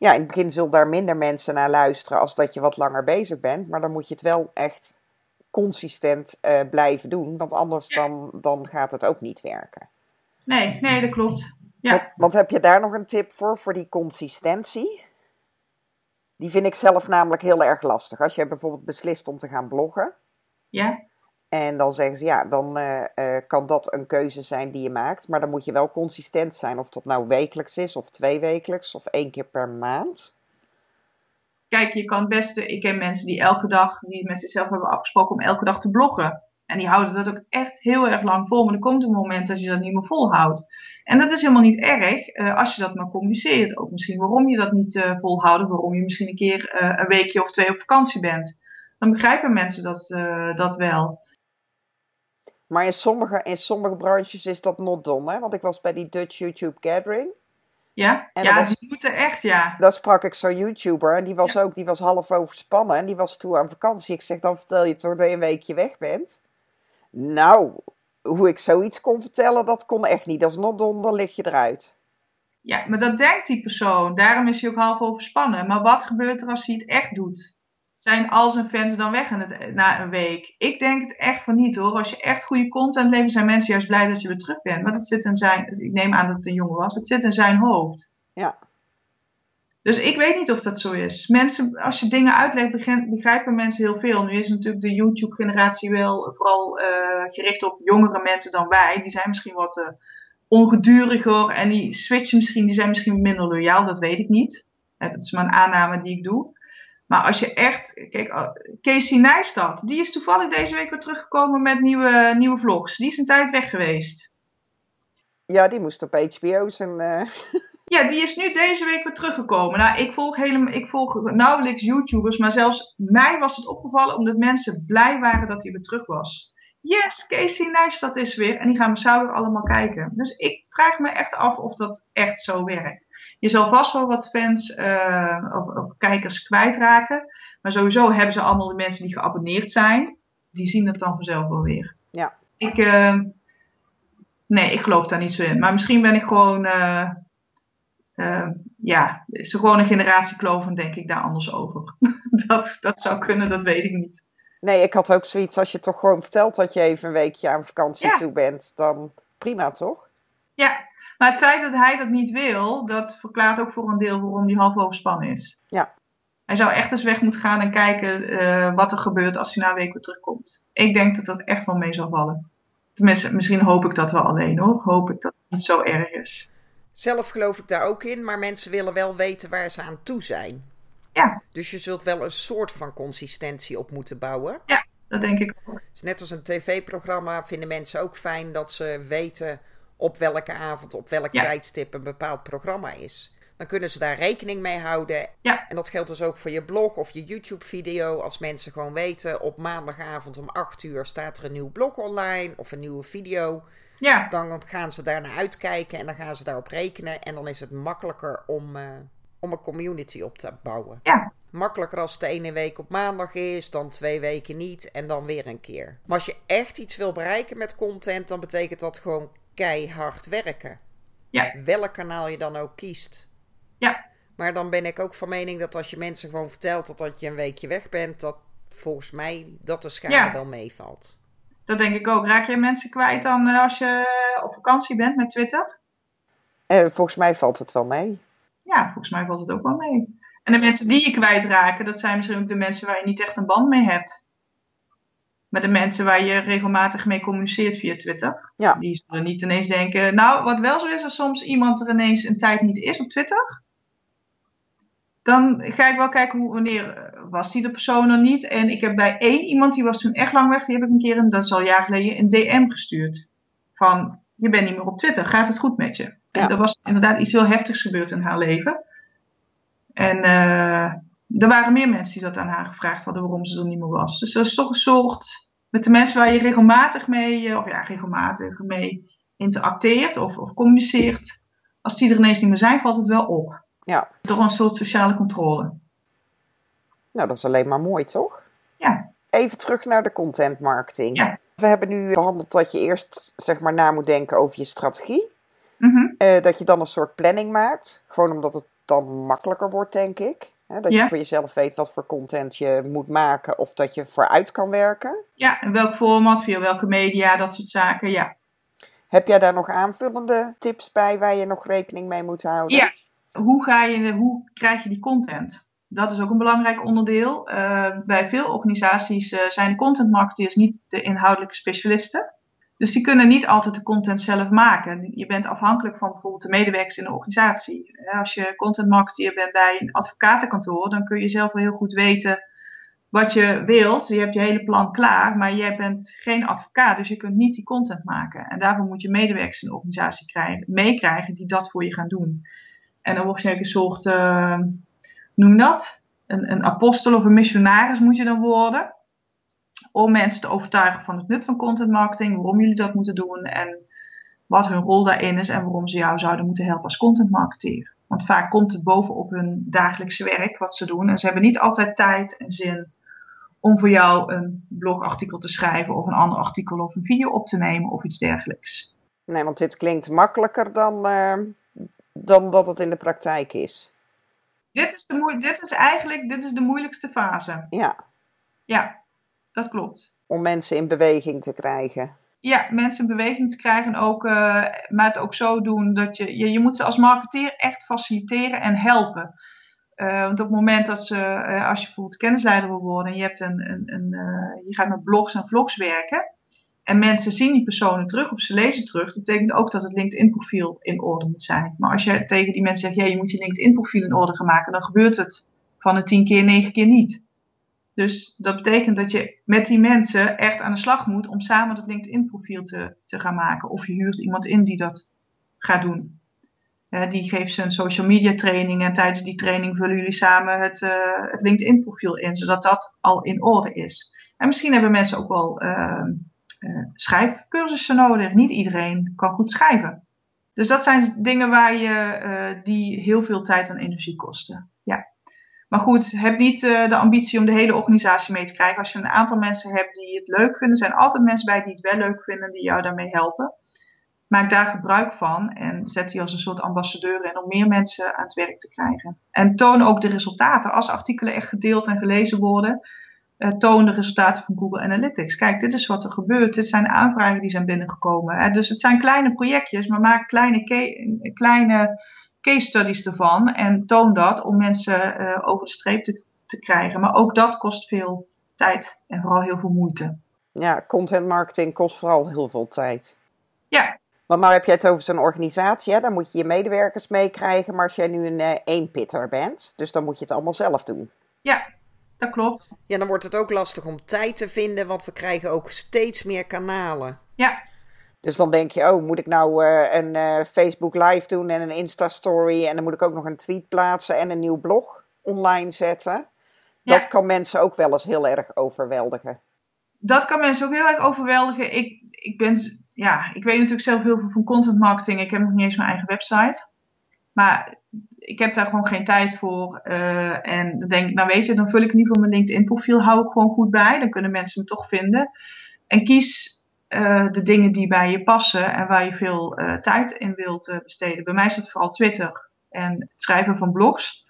[SPEAKER 2] ja, in het begin zullen daar minder mensen naar luisteren als dat je wat langer bezig bent. Maar dan moet je het wel echt consistent uh, blijven doen, want anders dan, dan gaat het ook niet werken.
[SPEAKER 3] Nee, nee, dat klopt. Ja.
[SPEAKER 2] Want, want heb je daar nog een tip voor, voor die consistentie? Die vind ik zelf namelijk heel erg lastig. Als je bijvoorbeeld beslist om te gaan bloggen.
[SPEAKER 3] Ja.
[SPEAKER 2] En dan zeggen ze, ja, dan uh, uh, kan dat een keuze zijn die je maakt. Maar dan moet je wel consistent zijn. Of dat nou wekelijks is, of twee wekelijks, of één keer per maand.
[SPEAKER 3] Kijk, je kan het beste... Ik ken mensen die elke dag, die met zichzelf hebben afgesproken om elke dag te bloggen. En die houden dat ook echt heel erg lang vol. Maar er komt een moment dat je dat niet meer volhoudt. En dat is helemaal niet erg uh, als je dat maar communiceert. Ook misschien waarom je dat niet volhoudt. Waarom je misschien een keer een weekje of twee op vakantie bent. Dan begrijpen mensen dat, dat wel.
[SPEAKER 2] Maar in sommige, in sommige branches is dat not done. Hè? Want ik was bij die Dutch YouTube Gathering.
[SPEAKER 3] Ja, en ja was, die moeten echt, ja.
[SPEAKER 2] Daar sprak ik zo'n YouTuber en die was ja. ook die was half overspannen. En die was toe aan vakantie. Ik zeg, dan vertel je toch dat je een weekje weg bent? Nou, hoe ik zoiets kon vertellen, dat kon echt niet. Dat is not done, dan lig je eruit.
[SPEAKER 3] Ja, maar dat denkt die persoon. Daarom is hij ook half overspannen. Maar wat gebeurt er als hij het echt doet? Zijn al zijn fans dan weg het, na een week? Ik denk het echt van niet hoor. Als je echt goede content levert, zijn mensen juist blij dat je weer terug bent. Want het zit in zijn, ik neem aan dat het een jongen was, het zit in zijn hoofd.
[SPEAKER 2] Ja.
[SPEAKER 3] Dus ik weet niet of dat zo is. Mensen, als je dingen uitlegt, begrijpen mensen heel veel. Nu is natuurlijk de YouTube-generatie wel vooral uh, gericht op jongere mensen dan wij. Die zijn misschien wat uh, ongeduriger en die switchen misschien, die zijn misschien minder loyaal, dat weet ik niet. dat is maar een aanname die ik doe. Maar als je echt, kijk, Casey Nijstad, die is toevallig deze week weer teruggekomen met nieuwe, nieuwe vlogs. Die is een tijd weg geweest.
[SPEAKER 2] Ja, die moest op HBO zijn. Uh...
[SPEAKER 3] Ja, die is nu deze week weer teruggekomen. Nou, ik volg, helemaal, ik volg nauwelijks YouTubers, maar zelfs mij was het opgevallen omdat mensen blij waren dat hij weer terug was. Yes, Casey Neistat is weer en die gaan we samen allemaal kijken. Dus ik vraag me echt af of dat echt zo werkt. Je zal vast wel wat fans uh, of, of, kijkers kwijtraken, maar sowieso hebben ze allemaal de mensen die geabonneerd zijn. Die zien het dan vanzelf wel weer.
[SPEAKER 2] Ja.
[SPEAKER 3] Ik, uh, nee, ik geloof daar niet zo in. Maar misschien ben ik gewoon uh, uh, ja, is er gewoon een generatiekloof en denk ik daar anders over. [laughs] dat, dat zou kunnen, dat weet ik niet.
[SPEAKER 2] Nee, ik had ook zoiets als je toch gewoon vertelt dat je even een weekje aan vakantie ja. toe bent, dan prima toch?
[SPEAKER 3] Ja, maar het feit dat hij dat niet wil, dat verklaart ook voor een deel waarom hij half overspannen is.
[SPEAKER 2] Ja.
[SPEAKER 3] Hij zou echt eens weg moeten gaan en kijken uh, wat er gebeurt als hij na een week weer terugkomt. Ik denk dat dat echt wel mee zal vallen. Tenminste, misschien hoop ik dat wel alleen hoor. Hoop ik dat het niet zo erg is.
[SPEAKER 2] Zelf geloof ik daar ook in, maar mensen willen wel weten waar ze aan toe zijn.
[SPEAKER 3] Ja.
[SPEAKER 2] Dus je zult wel een soort van consistentie op moeten bouwen.
[SPEAKER 3] Ja, dat denk ik ook.
[SPEAKER 2] Dus net als een tv-programma vinden mensen ook fijn dat ze weten op welke avond, op welk ja. tijdstip een bepaald programma is. Dan kunnen ze daar rekening mee houden.
[SPEAKER 3] Ja.
[SPEAKER 2] En dat geldt dus ook voor je blog of je YouTube-video. Als mensen gewoon weten, op maandagavond om 8 uur staat er een nieuw blog online of een nieuwe video.
[SPEAKER 3] Ja.
[SPEAKER 2] Dan gaan ze daar naar uitkijken en dan gaan ze daarop rekenen. En dan is het makkelijker om, uh, om een community op te bouwen.
[SPEAKER 3] Ja.
[SPEAKER 2] Makkelijker als de ene week op maandag is, dan twee weken niet en dan weer een keer. Maar als je echt iets wil bereiken met content, dan betekent dat gewoon keihard werken.
[SPEAKER 3] Ja.
[SPEAKER 2] Welk kanaal je dan ook kiest.
[SPEAKER 3] Ja.
[SPEAKER 2] Maar dan ben ik ook van mening dat als je mensen gewoon vertelt dat, dat je een weekje weg bent, dat volgens mij dat de schade
[SPEAKER 3] Ja.
[SPEAKER 2] wel meevalt.
[SPEAKER 3] Dat denk ik ook. Raak jij mensen kwijt dan eh, als je op vakantie bent met Twitter?
[SPEAKER 2] Eh, volgens mij valt het wel mee.
[SPEAKER 3] Ja, volgens mij valt het ook wel mee. En de mensen die je kwijtraken, dat zijn misschien ook de mensen waar je niet echt een band mee hebt. Maar de mensen waar je regelmatig mee communiceert via Twitter.
[SPEAKER 2] Ja.
[SPEAKER 3] Die zullen niet ineens denken. Nou, wat wel zo is, als soms iemand er ineens een tijd niet is op Twitter. Dan ga ik wel kijken hoe, wanneer eh, was die de persoon er niet. En ik heb bij één iemand, die was toen echt lang weg. Die heb ik een keer, een, dat is al een jaar geleden, een DM gestuurd. Van, je bent niet meer op Twitter. Gaat het goed met je?
[SPEAKER 2] Ja.
[SPEAKER 3] En er was inderdaad iets heel heftigs gebeurd in haar leven. En eh, er waren meer mensen die dat aan haar gevraagd hadden waarom ze er niet meer was. Dus dat is toch een soort. Met de mensen waar je regelmatig mee, eh, of ja, regelmatig mee interacteert of, of communiceert. Als die er ineens niet meer zijn, valt het wel op.
[SPEAKER 2] Ja.
[SPEAKER 3] Toch een soort sociale controle.
[SPEAKER 2] Nou, dat is alleen maar mooi, toch?
[SPEAKER 3] Ja.
[SPEAKER 2] Even terug naar de content marketing.
[SPEAKER 3] Ja.
[SPEAKER 2] We hebben nu behandeld dat je eerst zeg maar na moet denken over je strategie.
[SPEAKER 3] Mhm.
[SPEAKER 2] Eh, dat je dan een soort planning maakt. Gewoon omdat het dan makkelijker wordt, denk ik. Hè, dat
[SPEAKER 3] Ja.
[SPEAKER 2] je voor jezelf weet wat voor content je moet maken of dat je vooruit kan werken.
[SPEAKER 3] Ja, en welk format, via welke media, dat soort zaken. Ja.
[SPEAKER 2] Heb jij daar nog aanvullende tips bij waar je nog rekening mee moet houden?
[SPEAKER 3] Ja. Hoe, ga je, hoe krijg je die content? Dat is ook een belangrijk onderdeel. Eh, bij veel organisaties eh, zijn de content marketeers niet de inhoudelijke specialisten. Dus die kunnen niet altijd de content zelf maken. Je bent afhankelijk van bijvoorbeeld de medewerkers in de organisatie. Als je content marketeer bent bij een advocatenkantoor, dan kun je zelf wel heel goed weten wat je wilt. Je hebt je hele plan klaar, maar jij bent geen advocaat, dus je kunt niet die content maken. En daarvoor moet je medewerkers in de organisatie krijgen, meekrijgen die dat voor je gaan doen. En dan word je een soort, hoe noem dat? Een, een apostel of een missionaris moet je dan worden. Om mensen te overtuigen van het nut van content marketing, waarom jullie dat moeten doen en wat hun rol daarin is en waarom ze jou zouden moeten helpen als content marketeer. Want vaak komt het bovenop hun dagelijkse werk wat ze doen en ze hebben niet altijd tijd en zin om voor jou een blogartikel te schrijven of een ander artikel of een video op te nemen of iets dergelijks.
[SPEAKER 2] Nee, want dit klinkt makkelijker dan, eh, dan dat het in de praktijk is.
[SPEAKER 3] dit is, de dit is eigenlijk dit is de moeilijkste fase.
[SPEAKER 2] Ja.
[SPEAKER 3] Ja, dat klopt.
[SPEAKER 2] Om mensen in beweging te krijgen.
[SPEAKER 3] Ja, mensen in beweging te krijgen. Ook, uh, maar het ook zo doen dat je, je, je moet ze als marketeer echt faciliteren en helpen. Uh, want op het moment dat ze, uh, als je bijvoorbeeld kennisleider wil worden en je, hebt een, een, een je gaat met blogs en vlogs werken. En mensen zien die personen terug of ze lezen terug. Dat betekent ook dat het LinkedIn-profiel in orde moet zijn. Maar als je tegen die mensen zegt, ja, je moet je LinkedIn-profiel in orde gaan maken, dan gebeurt het van de tien keer negen keer niet. Dus dat betekent dat je met die mensen echt aan de slag moet om samen dat LinkedIn-profiel te, te gaan maken. Of je huurt iemand in die dat gaat doen. die geeft een social media training en tijdens die training vullen jullie samen het, uh, het LinkedIn-profiel in, zodat dat al in orde is. En misschien hebben mensen ook wel uh, schrijfcursussen nodig. Niet iedereen kan goed schrijven. Dus dat zijn dingen waar je, die heel veel tijd en energie kosten. Ja. Maar goed, heb niet uh, de ambitie om de hele organisatie mee te krijgen. Als je een aantal mensen hebt die het leuk vinden, zijn altijd mensen bij die het wel leuk vinden, die jou daarmee helpen. Maak daar gebruik van en zet die als een soort ambassadeur in om meer mensen aan het werk te krijgen. En toon ook de resultaten. Als artikelen echt gedeeld en gelezen worden, uh, toon de resultaten van Google Analytics. Kijk, dit is wat er gebeurt. Dit zijn aanvragen die zijn binnengekomen. Hè. Dus het zijn kleine projectjes, maar maak kleine, kleine case studies ervan en toon dat om mensen uh, over de streep te, te krijgen. Maar ook dat kost veel tijd en vooral heel veel moeite.
[SPEAKER 2] Ja, content marketing kost vooral heel veel tijd.
[SPEAKER 3] Ja.
[SPEAKER 2] Want nou heb je het over zo'n organisatie, hè? dan moet je je medewerkers meekrijgen. Maar als jij nu een uh, eenpitter bent, dus dan moet je het allemaal zelf doen.
[SPEAKER 3] Ja, dat klopt.
[SPEAKER 2] Ja, dan wordt het ook lastig om tijd te vinden, want we krijgen ook steeds meer kanalen.
[SPEAKER 3] Ja,
[SPEAKER 2] dus dan denk je, oh, moet ik nou uh, een uh, Facebook live doen en een Insta-story en dan moet ik ook nog een tweet plaatsen en een nieuw blog online zetten. Ja. Dat kan mensen ook wel eens heel erg overweldigen.
[SPEAKER 3] Dat kan mensen ook heel erg overweldigen. Ik, ik, ben, ja, ik weet natuurlijk zelf heel veel van content marketing. Ik heb nog niet eens mijn eigen website. Maar ik heb daar gewoon geen tijd voor. Uh, en dan denk ik, nou weet je, dan vul ik in ieder geval mijn LinkedIn profiel, hou ik gewoon goed bij. Dan kunnen mensen me toch vinden. En kies uh, de dingen die bij je passen en waar je veel uh, tijd in wilt uh, besteden. Bij mij is het vooral Twitter en het schrijven van blogs.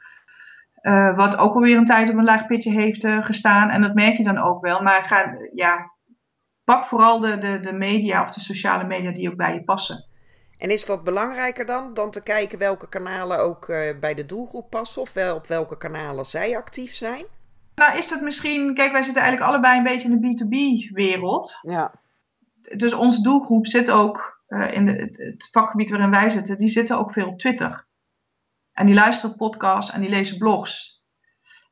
[SPEAKER 3] wat ook alweer een tijd op een laag pitje heeft gestaan. En dat merk je dan ook wel. Maar ga, ja, pak vooral de, de, de media of de sociale media die ook bij je passen.
[SPEAKER 2] En is dat belangrijker dan, dan te kijken welke kanalen ook bij de doelgroep passen? Of wel op welke kanalen zij actief zijn?
[SPEAKER 3] Nou, is dat misschien. Kijk, wij zitten eigenlijk allebei een beetje in de B2B-wereld.
[SPEAKER 2] Ja
[SPEAKER 3] dus onze doelgroep zit ook uh, in de, het, vakgebied waarin wij zitten, die zitten ook veel op Twitter. En die luisteren podcasts en die lezen blogs.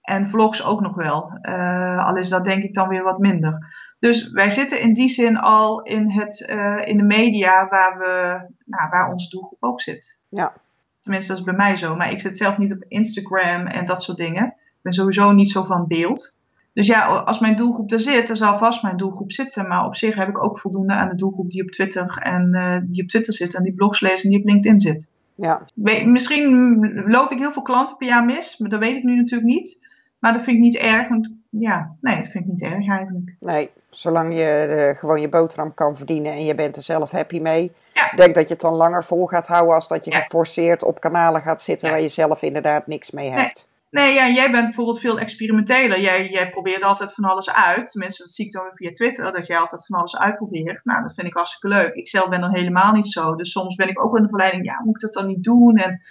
[SPEAKER 3] En vlogs ook nog wel. Uh, al is dat denk ik dan weer wat minder. Dus wij zitten in die zin al in, het, uh, in de media waar, we, nou, waar onze doelgroep ook zit.
[SPEAKER 2] Ja.
[SPEAKER 3] Tenminste, dat is bij mij zo. Maar ik zit zelf niet op Instagram en dat soort dingen. Ik ben sowieso niet zo van beeld. Dus ja, als mijn doelgroep er zit, dan zal vast mijn doelgroep zitten. Maar op zich heb ik ook voldoende aan de doelgroep die op Twitter en uh, die op Twitter zit en die blogs leest en die op LinkedIn zit.
[SPEAKER 2] Ja.
[SPEAKER 3] Misschien loop ik heel veel klanten per jaar mis, maar dat weet ik nu natuurlijk niet. Maar dat vind ik niet erg, want ja, nee, dat vind ik niet erg eigenlijk.
[SPEAKER 2] Nee, zolang je uh, gewoon je boterham kan verdienen en je bent er zelf happy mee.
[SPEAKER 3] Ja.
[SPEAKER 2] Ik denk dat je het dan langer vol gaat houden als dat je ja. geforceerd op kanalen gaat zitten
[SPEAKER 3] ja.
[SPEAKER 2] waar je zelf inderdaad niks mee hebt.
[SPEAKER 3] Nee. Ja, jij bent bijvoorbeeld veel experimenteler. Jij, jij probeert altijd van alles uit. Tenminste, dat zie ik dan via Twitter, dat jij altijd van alles uitprobeert. Nou, dat vind ik hartstikke leuk. Ik zelf ben dan helemaal niet zo. Dus soms ben ik ook in de verleiding, ja, moet ik dat dan niet doen? En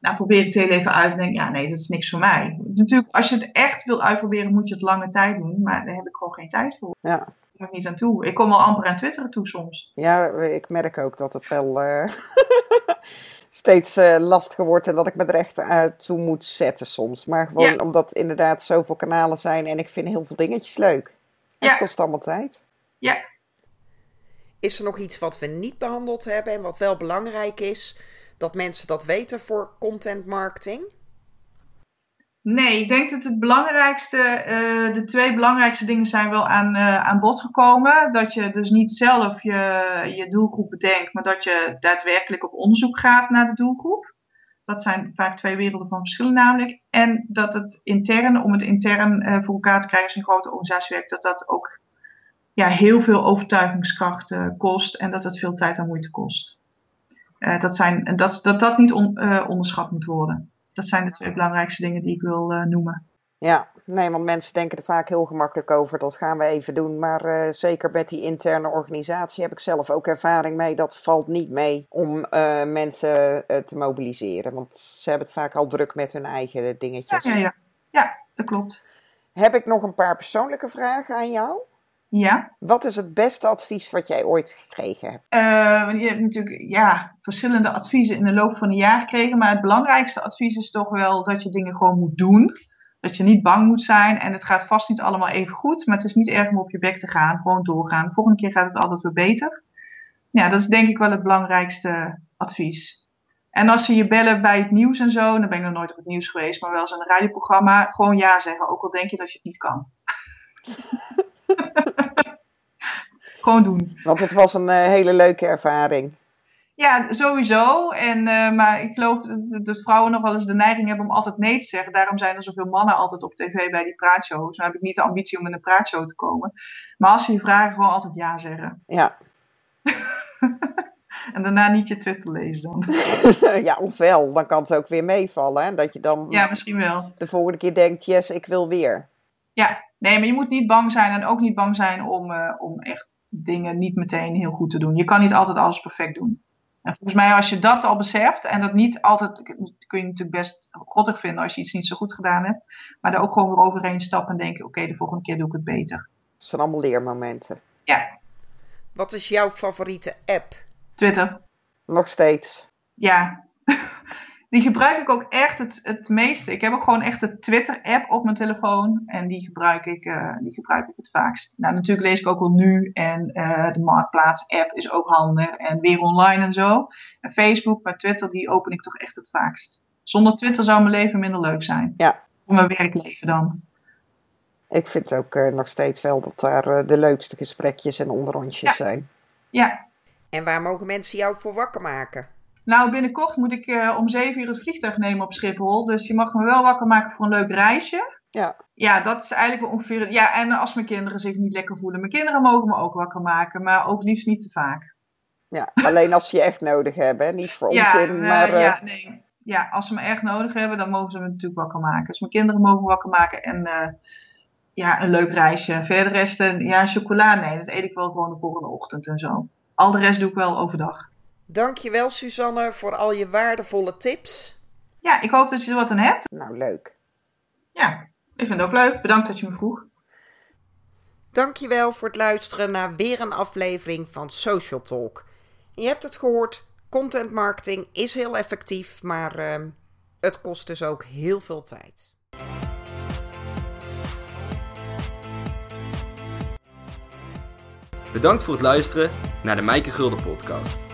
[SPEAKER 3] nou, probeer ik het heel even uit en denk, ja, nee, dat is niks voor mij. Natuurlijk, als je het echt wil uitproberen, moet je het lange tijd doen. Maar daar heb ik gewoon geen tijd voor.
[SPEAKER 2] Ja.
[SPEAKER 3] Ik niet aan toe. Ik kom wel amper aan Twitter toe soms.
[SPEAKER 2] Ja, ik merk ook dat het wel... Uh... [laughs] steeds uh, lastiger wordt en dat ik me er echt uh, toe moet zetten soms. Maar gewoon
[SPEAKER 3] Ja.
[SPEAKER 2] omdat inderdaad zoveel kanalen zijn en ik vind heel veel dingetjes leuk. En
[SPEAKER 3] Ja.
[SPEAKER 2] Het kost allemaal tijd.
[SPEAKER 3] Ja.
[SPEAKER 2] Is er nog iets wat we niet behandeld hebben en wat wel belangrijk is dat mensen dat weten voor content marketing?
[SPEAKER 3] Nee, ik denk dat het belangrijkste, eh, de twee belangrijkste dingen zijn wel aan, eh, aan bod gekomen. Dat je dus niet zelf je, je doelgroep bedenkt, maar dat je daadwerkelijk op onderzoek gaat naar de doelgroep. Dat zijn vaak twee werelden van verschillen namelijk. En dat het intern, om het intern eh, voor elkaar te krijgen als een grote organisatie werkt, dat dat ook ja, heel veel overtuigingskracht kost en dat het veel tijd en moeite kost. Dat, zijn, dat, dat dat niet on- onderschat moet worden. Dat zijn de twee belangrijkste dingen die ik wil noemen.
[SPEAKER 2] Ja, nee, want mensen denken er vaak heel gemakkelijk over. Dat gaan we even doen. Maar uh, zeker met die interne organisatie heb ik zelf ook ervaring mee. Dat valt niet mee om uh, mensen uh, te mobiliseren. Want ze hebben het vaak al druk met hun eigen dingetjes.
[SPEAKER 3] Ja, ja, ja. ja dat klopt.
[SPEAKER 2] Heb ik nog een paar persoonlijke vragen aan jou?
[SPEAKER 3] Ja.
[SPEAKER 2] Wat is het beste advies wat jij ooit gekregen hebt?
[SPEAKER 3] Uh, je hebt natuurlijk ja, verschillende adviezen in de loop van een jaar gekregen. Maar het belangrijkste advies is toch wel dat je dingen gewoon moet doen. Dat je niet bang moet zijn en het gaat vast niet allemaal even goed, maar het is niet erg om op je bek te gaan, gewoon doorgaan. De volgende keer gaat het altijd weer beter. Ja, dat is denk ik wel het belangrijkste advies. En als ze je bellen bij het nieuws en zo, dan ben ik nog nooit op het nieuws geweest, maar wel eens in een radioprogramma, gewoon ja zeggen, ook al denk je dat je het niet kan. [laughs] [laughs] gewoon doen.
[SPEAKER 2] Want het was een uh, hele leuke ervaring.
[SPEAKER 3] Ja, sowieso. En, uh, maar ik geloof dat, dat, vrouwen nog wel eens de neiging hebben om altijd nee te zeggen. Daarom zijn er zoveel mannen altijd op tv bij die praatshows. Dan heb ik niet de ambitie om in een praatshow te komen. Maar als ze je vragen, gewoon altijd ja zeggen.
[SPEAKER 2] Ja. [laughs]
[SPEAKER 3] en daarna niet je Twitter lezen dan. [laughs]
[SPEAKER 2] ja, ofwel, dan kan het ook weer meevallen. Hè? Dat je dan
[SPEAKER 3] ja, misschien wel.
[SPEAKER 2] de volgende keer denkt, yes, ik wil weer.
[SPEAKER 3] Ja, nee, maar je moet niet bang zijn. En ook niet bang zijn om, uh, om echt dingen niet meteen heel goed te doen. Je kan niet altijd alles perfect doen. En volgens mij, als je dat al beseft, en dat niet altijd, kun je natuurlijk best grottig vinden als je iets niet zo goed gedaan hebt, maar er ook gewoon weer overheen stappen en denken: oké, de volgende keer doe ik het beter.
[SPEAKER 2] Dat zijn allemaal leermomenten.
[SPEAKER 3] Ja.
[SPEAKER 2] Wat is jouw favoriete app?
[SPEAKER 3] Twitter.
[SPEAKER 2] Nog steeds.
[SPEAKER 3] Ja, die gebruik ik ook echt het, het meeste. Ik heb ook gewoon echt de Twitter-app op mijn telefoon. En die gebruik ik, uh, die gebruik ik het vaakst. Nou, natuurlijk lees ik ook wel nu. En uh, de Marktplaats-app is ook handig. En weer online en zo. En Facebook, maar Twitter, die open ik toch echt het vaakst. Zonder Twitter zou mijn leven minder leuk zijn.
[SPEAKER 2] Ja.
[SPEAKER 3] Voor mijn werkleven dan.
[SPEAKER 2] Ik vind ook uh, nog steeds wel dat daar de leukste gesprekjes en onderrondjes ja. zijn.
[SPEAKER 3] Ja.
[SPEAKER 2] En waar mogen mensen jou voor wakker maken?
[SPEAKER 3] Nou, binnenkort moet ik uh, om zeven uur het vliegtuig nemen op Schiphol. Dus je mag me wel wakker maken voor een leuk reisje.
[SPEAKER 2] Ja.
[SPEAKER 3] Ja, dat is eigenlijk wel ongeveer. Ja, en als mijn kinderen zich niet lekker voelen. Mijn kinderen mogen me ook wakker maken, maar ook liefst niet te vaak.
[SPEAKER 2] Ja, alleen als ze je echt nodig hebben, niet voor
[SPEAKER 3] ja,
[SPEAKER 2] onzin.
[SPEAKER 3] Uh,
[SPEAKER 2] maar, uh...
[SPEAKER 3] Ja, nee. Ja, als ze me echt nodig hebben, dan mogen ze me natuurlijk wakker maken. Dus mijn kinderen mogen me wakker maken en ja, een leuk reisje. Verder rest, ja, chocola, nee, dat eet ik wel gewoon de volgende ochtend en zo. Al de rest doe ik wel overdag.
[SPEAKER 2] Dankjewel Suzanne voor al je waardevolle tips.
[SPEAKER 3] Ja, ik hoop dat je er wat aan hebt.
[SPEAKER 2] Nou, leuk.
[SPEAKER 3] Ja, ik vind het ook leuk. Bedankt dat je me vroeg.
[SPEAKER 2] Dankjewel voor het luisteren naar weer een aflevering van Social Talk. Je hebt het gehoord, content marketing is heel effectief, maar uh, het kost dus ook heel veel tijd.
[SPEAKER 1] Bedankt voor het luisteren naar de Mijke Gulden podcast.